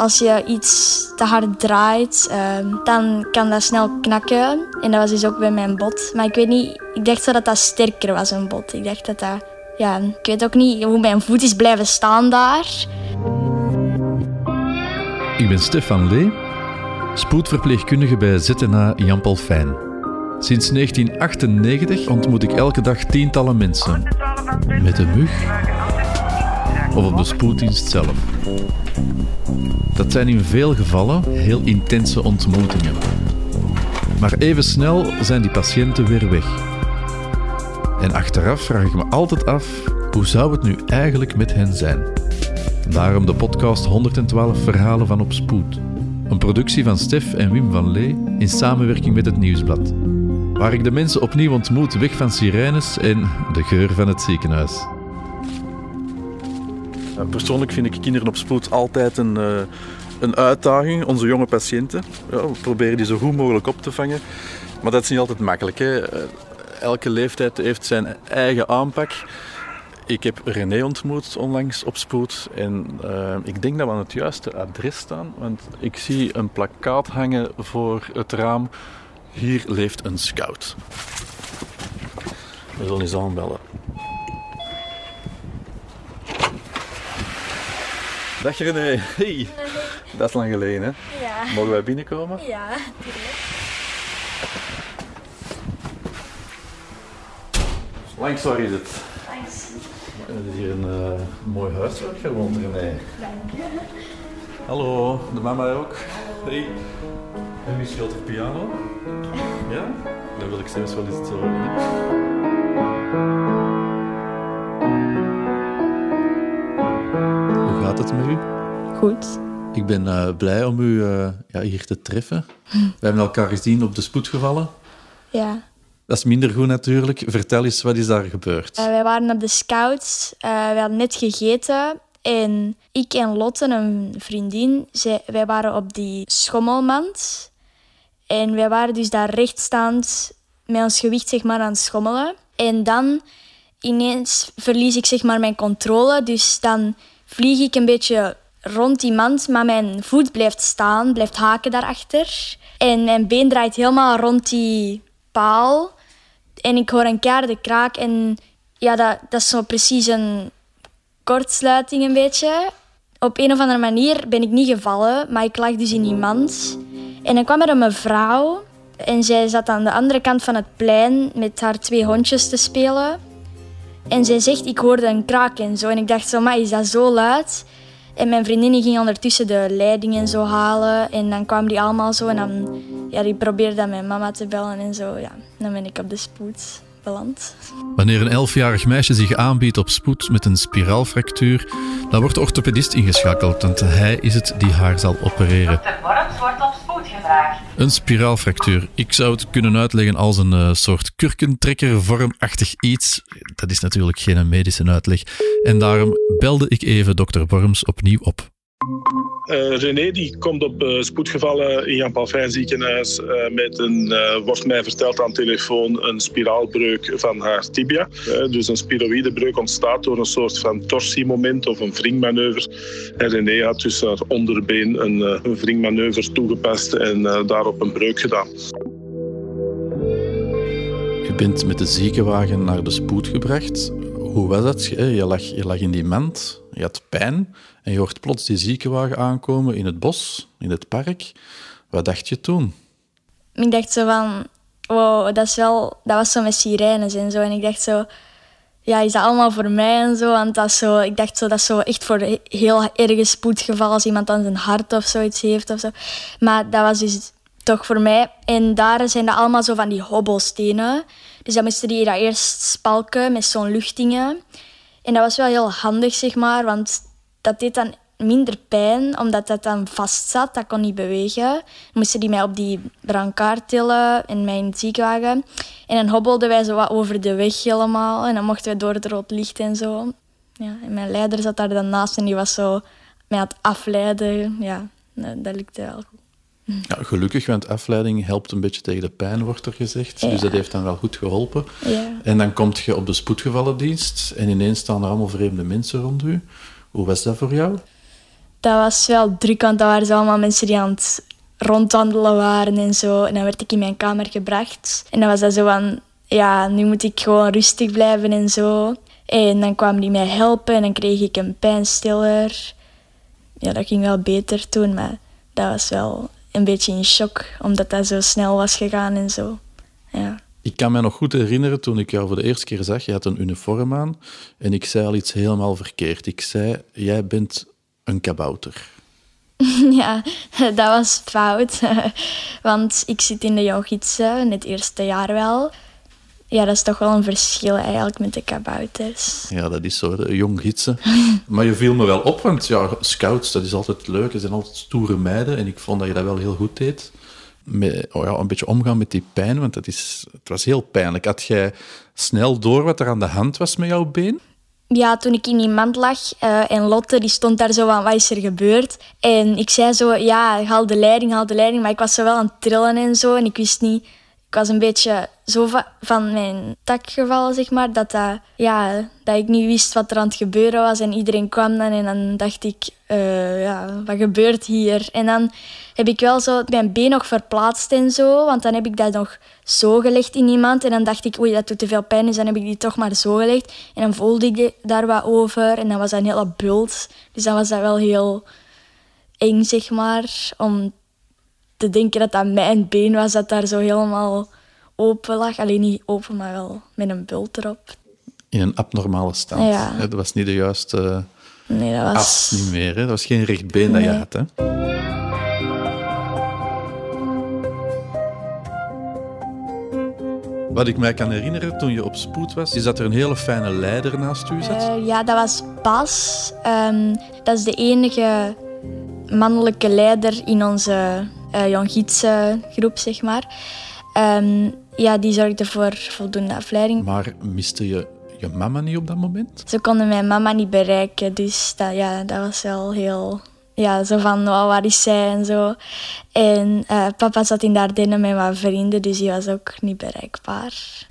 als je iets te hard draait, ehm, dan kan dat snel knakken. En dat was dus ook bij mijn bot. Maar ik weet niet, ik dacht zo dat dat sterker was, een bot. Ik dacht dat dat, ja, ik weet ook niet hoe mijn voet is blijven staan daar. Ik ben Stefan Lee, spoedverpleegkundige bij ZNA Jan Paul Fijn. Sinds 1998 ontmoet ik elke dag tientallen mensen. Met een mug of op de spoeddienst zelf. Dat zijn in veel gevallen heel intense ontmoetingen. Maar even snel zijn die patiënten weer weg. En achteraf vraag ik me altijd af, hoe zou het nu eigenlijk met hen zijn? Daarom de podcast 112 Verhalen van op Spoed. Een productie van Stef en Wim van Lee in samenwerking met het Nieuwsblad. Waar ik de mensen opnieuw ontmoet weg van sirenes en de geur van het ziekenhuis. Persoonlijk vind ik kinderen op spoed altijd een, uh, een uitdaging. Onze jonge patiënten. Ja, we proberen die zo goed mogelijk op te vangen. Maar dat is niet altijd makkelijk. Hè. Eh, elke leeftijd heeft zijn eigen aanpak. Ik heb René ontmoet onlangs op spoed. En ik denk dat we aan het juiste adres staan. Want ik zie een plakkaat hangen voor het raam. Hier leeft een scout. We zullen eens aanbellen. Dag René. Hey. Dat is lang geleden, hè? Ja. Mogen wij binnenkomen? Ja, natuurlijk. Langs waar is het? Thanks. Het is hier een uh, mooi huis waar je woont, René. Dank je. Hallo, de mama ook. Hey. En wie speelt op piano? Ja? Dan wil ik zelfs wel eens horen. Het met u? Goed. Ik ben uh, blij om u uh, ja, hier te treffen. We hebben elkaar gezien op de spoedgevallen. Ja. Dat is minder goed natuurlijk. Vertel eens, wat is daar gebeurd? Uh, wij waren op de scouts. we hadden net gegeten. En ik en Lotte, een vriendin, zij, wij waren op die schommelmand. En wij waren dus daar rechtstaand met ons gewicht zeg maar, aan het schommelen. En dan ineens verlies ik zeg maar, mijn controle. Dus dan vlieg ik een beetje rond die mand, maar mijn voet blijft staan, blijft haken daarachter. En mijn been draait helemaal rond die paal. En ik hoor een keiharde kraak. En ja, dat, dat is zo precies een kortsluiting een beetje. Op een of andere manier ben ik niet gevallen, maar ik lag dus in die mand. En dan kwam er een mevrouw en zij zat aan de andere kant van het plein met haar twee hondjes te spelen. En zij zegt, ik hoorde een kraak en zo. En ik dacht zo, maar is dat zo luid? En mijn vriendin ging ondertussen de leidingen zo halen. En dan kwamen die allemaal zo. En dan ja, die probeerde dan mijn mama te bellen en zo. Ja, dan ben ik op de spoed beland. Wanneer een elfjarig meisje zich aanbiedt op spoed met een spiraalfractuur, dan wordt de orthopedist ingeschakeld, want hij is het die haar zal opereren. Dokter wordt Een spiraalfractuur. Ik zou het kunnen uitleggen als een uh, soort kurkentrekkervormachtig iets. Dat is natuurlijk geen medische uitleg. En daarom belde ik even dokter Worms opnieuw op. Uh, René die komt op uh, spoedgevallen in Jan Palfijn ziekenhuis uh, met een, wordt mij verteld aan telefoon, een spiraalbreuk van haar tibia. dus een spiroïdebreuk ontstaat door een soort van torsiemoment of een wringmanoeuvre. En René had dus haar onderbeen een, een wringmanoeuvre toegepast en daarop een breuk gedaan. Je bent met de ziekenwagen naar de spoed gebracht. Hoe was dat? Je lag, je lag in die mand, je had pijn en je hoort plots die ziekenwagen aankomen in het bos, in het park. Wat dacht je toen? Ik dacht zo van, wow, dat, is wel, dat was zo met sirenes en zo. En ik dacht zo, ja, is dat allemaal voor mij en zo? Want dat is zo, ik dacht zo, dat is zo echt voor heel erge spoedgeval als iemand dan zijn hart of zoiets heeft of zo. Maar dat was dus toch voor mij. En daar zijn dat allemaal zo van die hobbelstenen. Dus dan moesten die dat eerst spalken met zo'n luchtingen. En dat was wel heel handig, zeg maar, want dat deed dan minder pijn, omdat dat dan vast zat. Dat kon niet bewegen. Moesten die mij op die brancard tillen in mijn ziekenwagen. En dan hobbelden wij zo wat over de weg helemaal. En dan mochten we door het rood licht en zo. Ja, en mijn leider zat daar dan naast en die was zo mij aan afleiden. Ja, dat lukte wel goed. Ja, gelukkig, want afleiding helpt een beetje tegen de pijn, wordt er gezegd. Ja. Dus dat heeft dan wel goed geholpen. Ja. En dan kom je op de spoedgevallendienst en ineens staan er allemaal vreemde mensen rond u. Hoe was dat voor jou? Dat was wel druk, want dat waren allemaal mensen die aan het rondwandelen waren en zo. En dan werd ik in mijn kamer gebracht. En dan was dat zo van, ja, nu moet ik gewoon rustig blijven en zo. En dan kwamen die mij helpen en dan kreeg ik een pijnstiller. Ja, dat ging wel beter toen, maar dat was wel een beetje in shock, omdat dat zo snel was gegaan en zo. Ja. Ik kan me nog goed herinneren toen ik jou voor de eerste keer zag. Je had een uniform aan en ik zei al iets helemaal verkeerd. Ik zei, jij bent een kabouter. Ja, dat was fout. Want ik zit in de jonggietsen, in het eerste jaar wel. Ja, dat is toch wel een verschil eigenlijk met de kabouters. Ja, dat is zo, de jong gidsen. maar je viel me wel op, want ja, scouts, dat is altijd leuk. Ze zijn altijd stoere meiden en ik vond dat je dat wel heel goed deed. Met, oh ja, een beetje omgaan met die pijn, want dat is, het was heel pijnlijk. Had jij snel door wat er aan de hand was met jouw been? ja, toen ik in die mand lag uh, en Lotte die stond daar zo van, wat is er gebeurd? En ik zei zo, ja, haal de leiding, haal de leiding. Maar ik was zo wel aan het trillen en zo. En ik wist niet, ik was een beetje zo van mijn tak gevallen, zeg maar, dat, dat, ja, dat ik niet wist wat er aan het gebeuren was. En iedereen kwam dan en dan dacht ik, uh, ja, wat gebeurt hier? En dan heb ik wel zo mijn been nog verplaatst en zo, want dan heb ik dat nog zo gelegd in iemand. En dan dacht ik, oei, dat doet te veel pijn, dus dan heb ik die toch maar zo gelegd. En dan voelde ik daar wat over en dan was dat een hele bult. Dus dan was dat wel heel eng, zeg maar, om te denken dat dat mijn been was, dat daar zo helemaal open lag. Alleen niet open, maar wel met een bult erop. In een abnormale stand. Ja. Dat was niet de juiste nee, dat was... niet meer. Hè? Dat was geen recht been dat je had. Hè? Wat ik mij kan herinneren toen je op spoed was, is dat er een hele fijne leider naast u zat. Uh, ja, dat was Bas. Um, dat is de enige mannelijke leider in onze uh, groep, zeg maar. Um, ja, die zorgde voor voldoende afleiding. Maar miste je je mama niet op dat moment? Ze konden mijn mama niet bereiken, dus dat, ja, dat was wel heel... Ja, zo van, oh, waar is zij en zo. En uh, papa zat in Dardenne met mijn vrienden, dus die was ook niet bereikbaar.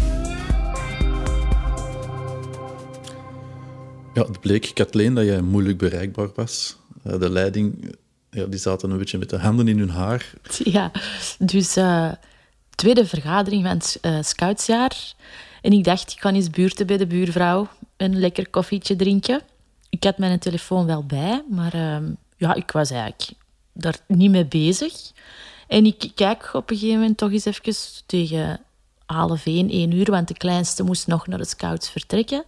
Ja, het bleek, Kathleen, dat jij moeilijk bereikbaar was. Uh, de leiding ja, die zaten een beetje met de handen in hun haar. Ja, dus uh, tweede vergadering van het uh, scoutsjaar. En ik dacht, ik ga eens buurten bij de buurvrouw. Een lekker koffietje drinken. Ik had mijn telefoon wel bij, maar uh, ja, ik was eigenlijk daar niet mee bezig. En ik kijk op een gegeven moment toch eens even tegen half één, één uur, want de kleinste moest nog naar de scouts vertrekken.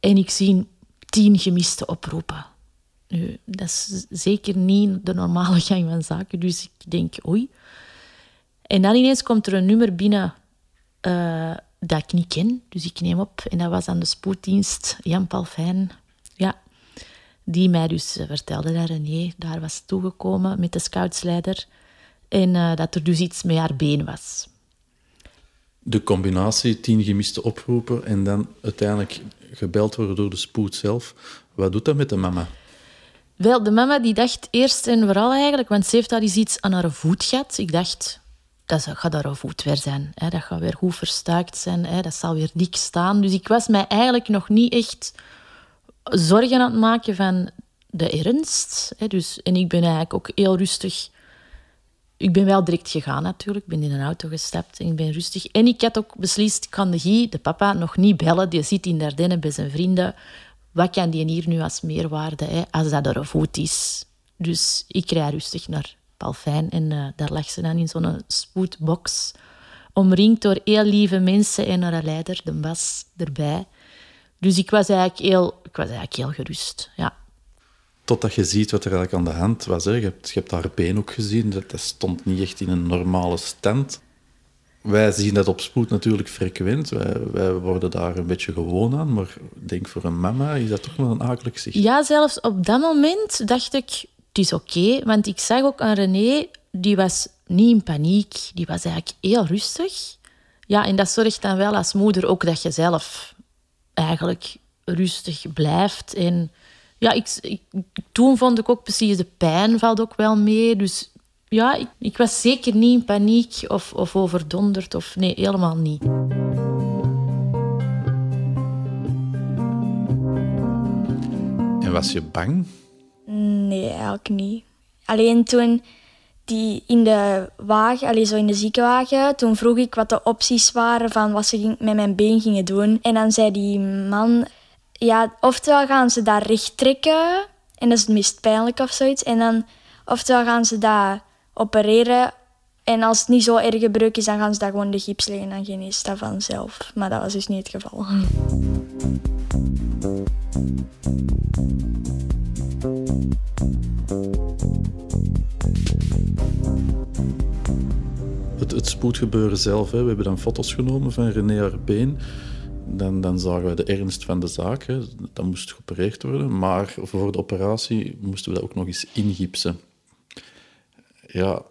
En ik zie tien gemiste oproepen. Dat is zeker niet de normale gang van zaken. Dus ik denk, oei. En dan ineens komt er een nummer binnen uh, dat ik niet ken. Dus ik neem op. En dat was aan de spoeddienst Jan Palfijn. Ja, die mij dus uh, vertelde dat René daar was toegekomen met de scoutsleider. En uh, dat er dus iets met haar been was. De combinatie tien gemiste oproepen en dan uiteindelijk gebeld worden door de spoed zelf. Wat doet dat met de mama? Wel, de mama die dacht eerst en vooral eigenlijk, want ze heeft daar eens iets aan haar voet gehad. Ik dacht, dat gaat haar voet weer zijn. Hè. Dat gaat weer goed verstuikt zijn. Hè. Dat zal weer dik staan. Dus ik was mij eigenlijk nog niet echt zorgen aan het maken van de ernst. Hè. Dus, en ik ben eigenlijk ook heel rustig. Ik ben wel direct gegaan natuurlijk. Ik ben in een auto gestapt en ik ben rustig. En ik had ook beslist, ik kan de Guy, de papa, nog niet bellen. Die zit in Dardenne bij zijn vrienden wat kan die hier nu als meerwaarde, hè, als dat er een voet is? Dus ik rij rustig naar Palfijn en uh, daar lag ze dan in zo'n spoedbox, omringd door heel lieve mensen en een leider, de Bas, erbij. Dus ik was eigenlijk heel, ik was eigenlijk heel gerust, ja. Totdat je ziet wat er eigenlijk aan de hand was. Hè. Je, hebt, haar been ook gezien, dat stond niet echt in een normale stand. Wij zien dat op spoed natuurlijk frequent. Wij, worden daar een beetje gewoon aan. Maar ik denk voor een mama is dat toch wel een akelig zicht. Ja, zelfs op dat moment dacht ik, het is oké. want ik zag ook aan René, die was niet in paniek. Die was eigenlijk heel rustig. Ja, en dat zorgt dan wel als moeder ook dat je zelf eigenlijk rustig blijft. En ja, ik, ik, toen vond ik ook precies de pijn valt ook wel mee. Dus ja, ik, ik, was zeker niet in paniek of, of overdonderd. Of, nee, helemaal niet. En was je bang? Nee, eigenlijk niet. Alleen toen die in de wagen, allee, zo in de ziekenwagen, toen vroeg ik wat de opties waren van wat ze ging- met mijn been gingen doen. En dan zei die man, ja, oftewel gaan ze dat recht trekken en dat is het meest pijnlijk of zoiets. En dan, oftewel gaan ze dat opereren en als het niet zo erg gebruik is, dan gaan ze dat gewoon de gips leggen en geneest dat vanzelf. Maar dat was dus niet het geval. Het, het spoedgebeuren zelf, hè. we hebben dan foto's genomen van René haar been. Dan, dan zagen we de ernst van de zaak. Hè. Dat moest geopereerd worden. Maar voor de operatie moesten we dat ook nog eens ingipsen. Ja,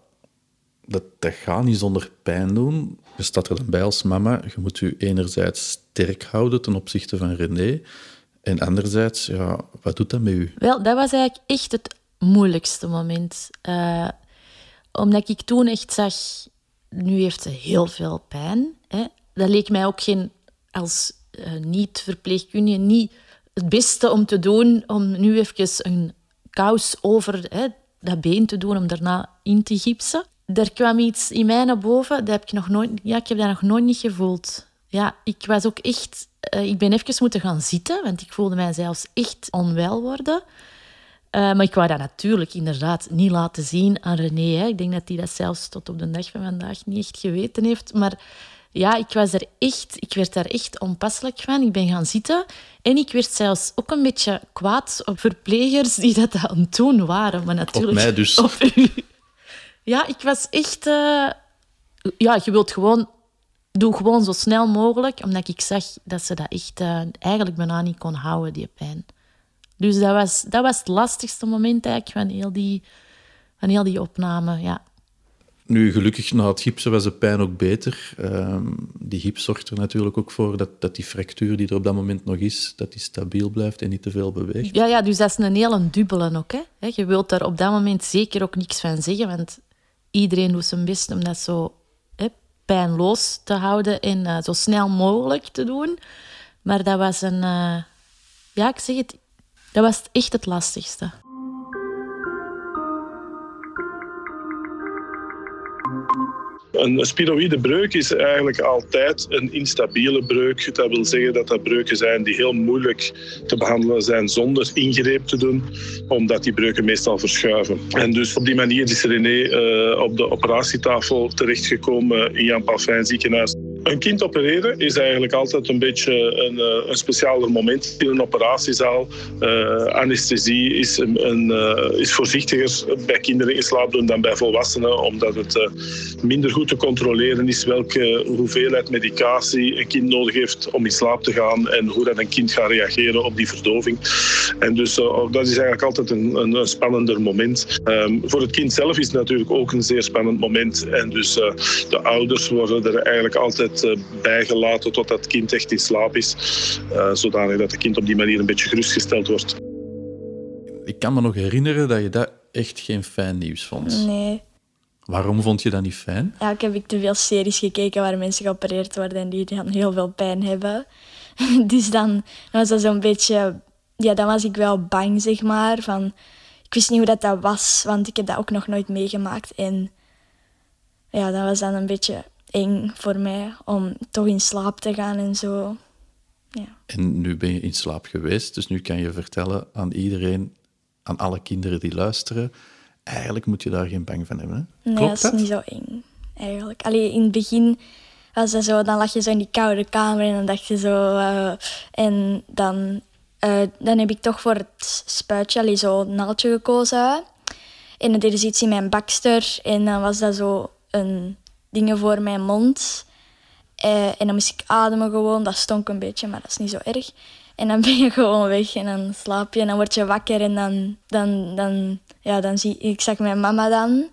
dat, dat gaat niet zonder pijn doen. Je staat er dan bij als mama. Je moet je enerzijds sterk houden ten opzichte van René. En anderzijds, ja, wat doet dat met u? Wel, dat was eigenlijk echt het moeilijkste moment. Eh, omdat ik toen echt zag, nu heeft ze heel veel pijn. Hè. Dat leek mij ook geen, als eh, niet-verpleegkundige niet het beste om te doen, om nu even een kous over hè, dat been te doen, om daarna in te gipsen. Er kwam iets in mij naar boven, dat heb ik nog nooit, ja, ik heb dat nog nooit niet gevoeld. Ja, ik was ook echt... eh, ik ben even moeten gaan zitten, want ik voelde mij zelfs echt onwel worden. Eh, maar ik wou dat natuurlijk inderdaad niet laten zien aan René. Hè. Ik denk dat hij dat zelfs tot op de dag van vandaag niet echt geweten heeft. Maar ja, ik, was er echt, ik werd daar echt onpasselijk van. Ik ben gaan zitten. En ik werd zelfs ook een beetje kwaad op verplegers die dat aan het doen waren. Maar natuurlijk, mij dus. Op u. Ja, ik was echt... eh, ja, je wilt gewoon... Doe gewoon zo snel mogelijk, omdat ik zag dat ze dat echt eh, eigenlijk bijna niet kon houden, die pijn. Dus dat was, dat was het lastigste moment eigenlijk van heel die, van heel die opname, ja. Nu, gelukkig na het gipsen was de pijn ook beter. Ehm, die gips zorgt er natuurlijk ook voor dat, dat die fractuur die er op dat moment nog is, dat die stabiel blijft en niet te veel beweegt. Ja, ja, dus dat is een hele dubbele ook. Hè. Je wilt daar op dat moment zeker ook niks van zeggen, want iedereen doet zijn best om dat zo pijnloos te houden en eh, zo snel mogelijk te doen. Maar dat was een... eh, ja, ik zeg het, dat was echt het lastigste. Een spiroïde breuk is eigenlijk altijd een instabiele breuk. Dat wil zeggen dat dat breuken zijn die heel moeilijk te behandelen zijn zonder ingreep te doen, omdat die breuken meestal verschuiven. En dus op die manier is René eh, op de operatietafel terechtgekomen in Jan Palfijn ziekenhuis. Een kind opereren is eigenlijk altijd een beetje een, eh, een moment in een operatiezaal. Eh, anesthesie is, een, eh, is voorzichtiger bij kinderen in slaap doen dan bij volwassenen, omdat het minder goed te controleren is welke hoeveelheid medicatie een kind nodig heeft om in slaap te gaan en hoe dat een kind gaat reageren op die verdoving. En dus dat is eigenlijk altijd een, een, spannender moment. Ehm, voor het kind zelf is het natuurlijk ook een zeer spannend moment. En dus de ouders worden er eigenlijk altijd eh, bijgelaten totdat het kind echt in slaap is. eh, zodanig dat het kind op die manier een beetje gerustgesteld wordt. Ik kan me nog herinneren dat je dat echt geen fijn nieuws vond. Nee. Waarom vond je dat niet fijn? Eigenlijk heb ik te veel series gekeken waar mensen geopereerd worden en die dan heel veel pijn hebben. Dus dan was dat zo'n beetje... Ja, dan was ik wel bang, zeg maar. Van, ik wist niet hoe dat, dat was, want ik heb dat ook nog nooit meegemaakt. En ja, dat was dan een beetje eng voor mij om toch in slaap te gaan en zo. Ja. En nu ben je in slaap geweest, dus nu kan je vertellen aan iedereen, aan alle kinderen die luisteren, eigenlijk moet je daar geen bang van hebben. Hè? Nee, Klopt dat dat? is niet zo eng, eigenlijk. Allee, in het begin was dat zo, dan lag je zo in die koude kamer en dan dacht je zo... eh, en dan, eh, dan heb ik toch voor het spuitje allee, zo een naaldje gekozen. En dan deden ze iets in mijn bakster en dan was dat zo een dingen voor mijn mond. Eh, en dan moest ik ademen gewoon, dat stonk een beetje, maar dat is niet zo erg. En dan ben je gewoon weg en dan slaap je en dan word je wakker en dan, dan, dan, ja, dan zie ik, zag mijn mama dan.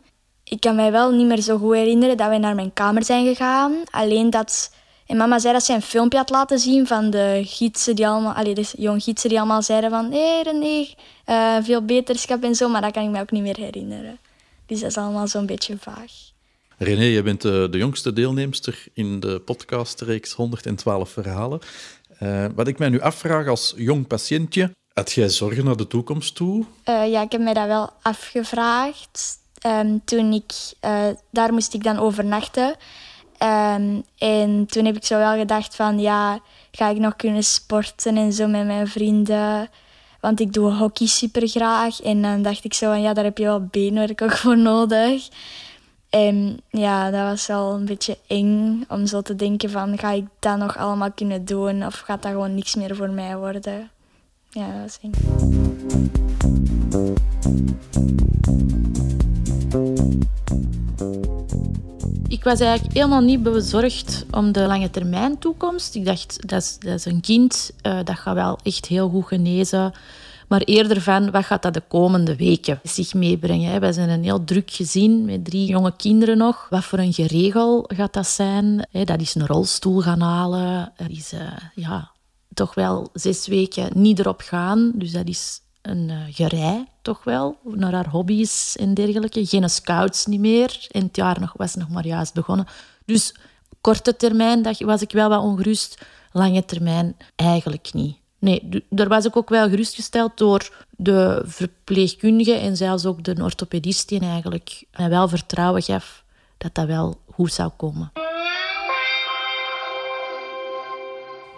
Ik kan mij wel niet meer zo goed herinneren dat we naar mijn kamer zijn gegaan. Alleen dat... En mama zei dat ze een filmpje had laten zien van de gidsen die allemaal... Allee, de jong gidsen die allemaal zeiden van... Hé René, eh, veel beterschap en zo. Maar dat kan ik me ook niet meer herinneren. Dus dat is allemaal zo'n beetje vaag. René, je bent de, de jongste deelnemster in de podcastreeks 112 verhalen. Eh, wat ik mij nu afvraag als jong patiëntje, Had jij zorgen naar de toekomst toe? Eh, ja, ik heb mij dat wel afgevraagd. Ehm, toen ik, eh, daar moest ik dan overnachten. Ehm, en toen heb ik zo wel gedacht van, ja, ga ik nog kunnen sporten en zo met mijn vrienden? Want ik doe hockey super graag. En dan dacht ik zo van, ja, daar heb je wel beenwerk ook voor nodig. En ja, dat was wel een beetje eng om zo te denken van, ga ik dat nog allemaal kunnen doen? Of gaat dat gewoon niks meer voor mij worden? Ja, dat was eng. Ik was eigenlijk helemaal niet bezorgd om de lange termijn toekomst. Ik dacht, dat is, dat is een kind, uh, dat gaat wel echt heel goed genezen. Maar eerder van, wat gaat dat de komende weken zich meebrengen? Wij zijn een heel druk gezin met drie jonge kinderen nog. Wat voor een geregel gaat dat zijn? Dat is een rolstoel gaan halen. Dat is uh, ja, toch wel zes weken niet erop gaan. Dus dat is een uh, gerij, toch wel, naar haar hobby's en dergelijke. Geen scouts niet meer. En het jaar nog, was nog maar juist begonnen. Dus korte termijn was ik wel wat ongerust. Lange termijn eigenlijk niet. Nee, daar was ik ook wel gerustgesteld door de verpleegkundige en zelfs ook de orthopedist die eigenlijk mij wel vertrouwen gaf dat dat wel goed zou komen.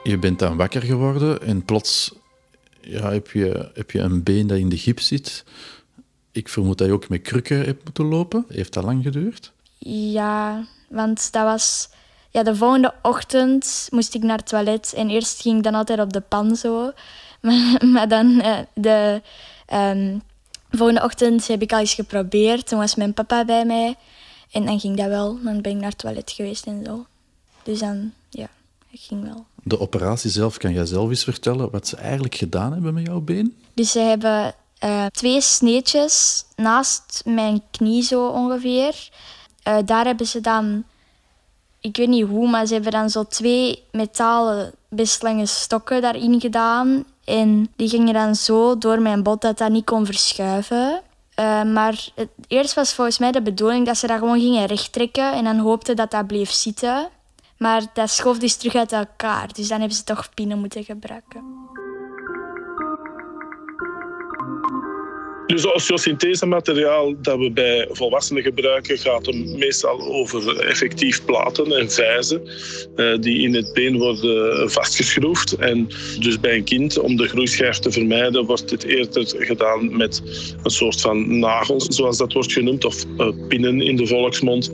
Je bent dan wakker geworden en plots ja, heb, je, heb je een been dat in de gips zit. Ik vermoed dat je ook met krukken hebt moeten lopen. Heeft dat lang geduurd? Ja, want dat was... Ja, de volgende ochtend moest ik naar het toilet. En eerst ging ik dan altijd op de pan zo. Maar, maar dan uh, de um, volgende ochtend heb ik al eens geprobeerd. Toen was mijn papa bij mij. En dan ging dat wel. Dan ben ik naar het toilet geweest en zo. Dus dan, ja, het ging wel. De operatie zelf, kan jij zelf eens vertellen wat ze eigenlijk gedaan hebben met jouw been? Dus ze hebben uh, twee sneetjes naast mijn knie zo ongeveer. Uh, daar hebben ze dan, ik weet niet hoe, maar ze hebben dan zo twee metalen best lange stokken daarin gedaan. En die gingen dan zo door mijn bot dat dat niet kon verschuiven. Uh, maar het, eerst was volgens mij de bedoeling dat ze dat gewoon gingen rechttrekken en dan hoopten dat dat bleef zitten. Maar dat schoof dus terug uit elkaar. Dus dan hebben ze toch pinnen moeten gebruiken. Dus osteosynthese-materiaal dat we bij volwassenen gebruiken, gaat het meestal over effectief platen en vijzen uh, die in het been worden vastgeschroefd. En dus bij een kind, om de groeischijf te vermijden, wordt dit eerder gedaan met een soort van nagels, zoals dat wordt genoemd, of uh, pinnen in de volksmond.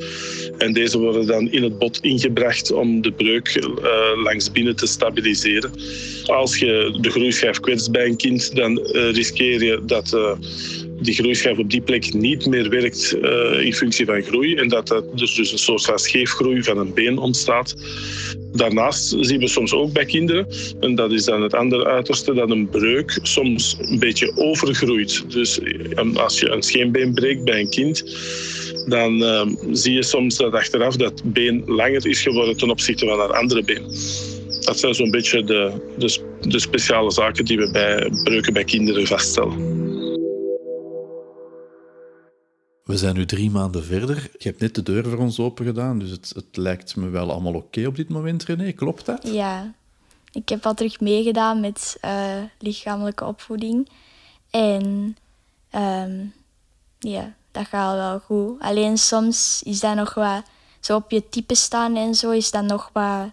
En deze worden dan in het bot ingebracht om de breuk uh, langs binnen te stabiliseren. Als je de groeischijf kwetst bij een kind, dan riskeer je dat die groeischijf op die plek niet meer werkt uh, in functie van groei en dat er dus, dus een soort scheefgroei van een been ontstaat. Daarnaast zien we soms ook bij kinderen, en dat is dan het andere uiterste, dat een breuk soms een beetje overgroeit. Dus eh, als je een scheenbeen breekt bij een kind, dan uh, zie je soms dat achteraf dat been langer is geworden ten opzichte van haar andere been. Dat zijn zo'n beetje de, de speciale zaken die we bij breuken bij kinderen vaststellen. We zijn nu drie maanden verder. Je hebt net de deur voor ons open gedaan, dus het, het lijkt me wel allemaal oké op dit moment, René. Klopt dat? Ja, ik heb al terug meegedaan met uh, lichamelijke opvoeding. En um, ja, dat gaat wel goed. Alleen soms is dat nog wat... Zo op je type staan en zo is dat nog wat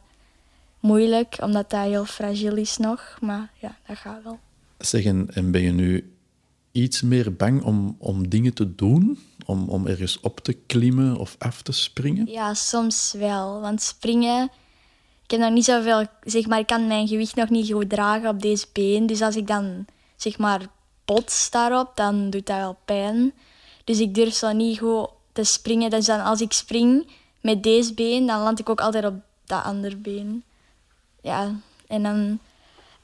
moeilijk, omdat dat heel fragiel is nog. Maar ja, dat gaat wel. Zeg, en ben je nu iets meer bang om, om dingen te doen? Om, om ergens op te klimmen of af te springen? Ja, soms wel. Want springen... Ik heb nog niet zoveel... Zeg maar, ik kan mijn gewicht nog niet goed dragen op deze been. Dus als ik dan, zeg maar, bots daarop, dan doet dat wel pijn. Dus ik durf zo niet goed te springen. Dus dan als ik spring met deze been, dan land ik ook altijd op dat andere been. Ja, en dan...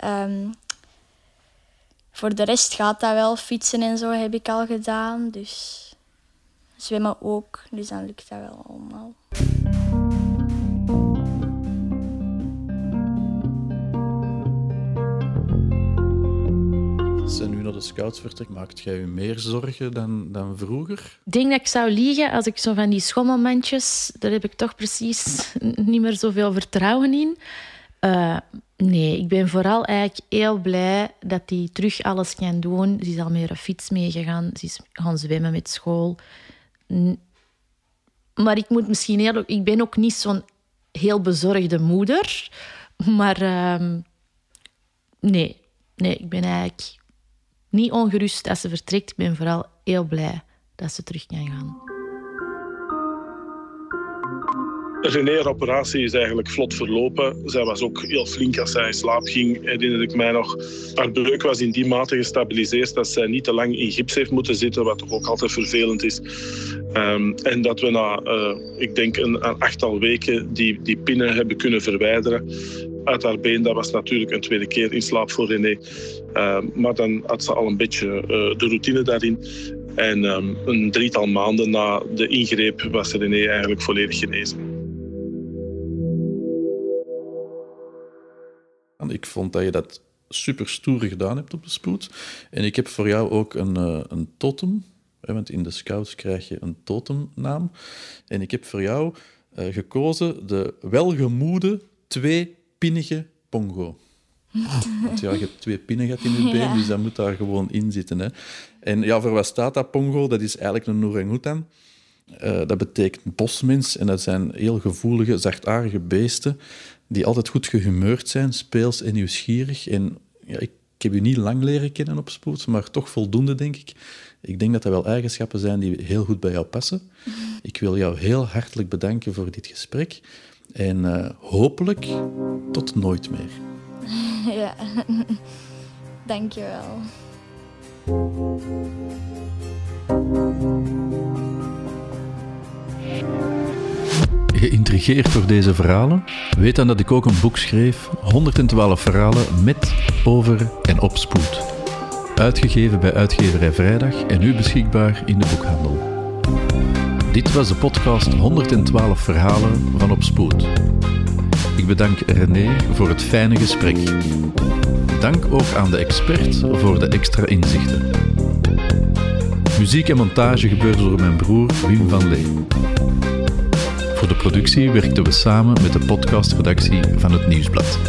Um, voor de rest gaat dat wel. Fietsen en zo heb ik al gedaan. Dus zwemmen ook. Dus dan lukt dat wel allemaal. Je nu naar de scouts vertrekt, maakt jij je meer zorgen dan, dan vroeger? Ik denk dat ik zou liegen als ik zo van die schommelmandjes, daar heb ik toch precies niet meer zoveel vertrouwen in. Uh, Nee, ik ben vooral eigenlijk heel blij dat hij terug alles kan doen. Ze is al met een fiets meegegaan. Ze is gaan zwemmen met school. Maar ik moet misschien heel... Ik ben ook niet zo'n heel bezorgde moeder. Maar uh, nee. nee, ik ben eigenlijk niet ongerust als ze vertrekt. Ik ben vooral heel blij dat ze terug kan gaan. René, operatie is eigenlijk vlot verlopen. Zij was ook heel flink als zij in slaap ging, herinner ik mij nog. Haar breuk was in die mate gestabiliseerd dat zij niet te lang in gips heeft moeten zitten, wat toch ook altijd vervelend is. Um, en dat we na, uh, ik denk, een, een, achttal weken die, die pinnen hebben kunnen verwijderen uit haar been. Dat was natuurlijk een tweede keer in slaap voor René. Uh, maar dan had ze al een beetje uh, de routine daarin. En um, een drietal maanden na de ingreep was René eigenlijk volledig genezen. Ik vond dat je dat super stoer gedaan hebt op de spoed. En ik heb voor jou ook een, uh, een totem. Want in de scouts krijg je een totemnaam. En ik heb voor jou uh, gekozen de welgemoede tweepinnige pongo. Want ja, je hebt twee pinnen gehad in je been, ja. dus dat moet daar gewoon in zitten. Hè. En ja, voor wat staat dat pongo? Dat is eigenlijk een orang-oetan. Uh, dat betekent bosmens en dat zijn heel gevoelige, zachtaardige beesten die altijd goed gehumeurd zijn, speels en nieuwsgierig. En ja, ik, heb je niet lang leren kennen op spoed, maar toch voldoende, denk ik. Ik denk dat dat wel eigenschappen zijn die heel goed bij jou passen. Ik wil jou heel hartelijk bedanken voor dit gesprek. En uh, hopelijk tot nooit meer. Ja, dank je wel. Geïntrigeerd door deze verhalen? Weet dan dat ik ook een boek schreef, 112 verhalen met, over en op spoed. Uitgegeven bij Uitgeverij Vrijdag en nu beschikbaar in de boekhandel. Dit was de podcast 112 verhalen van Op Spoed. Ik bedank René voor het fijne gesprek. Dank ook aan de expert voor de extra inzichten. Muziek en montage gebeurde door mijn broer Wim van Lee. Voor de productie werkten we samen met de podcastredactie van het Nieuwsblad.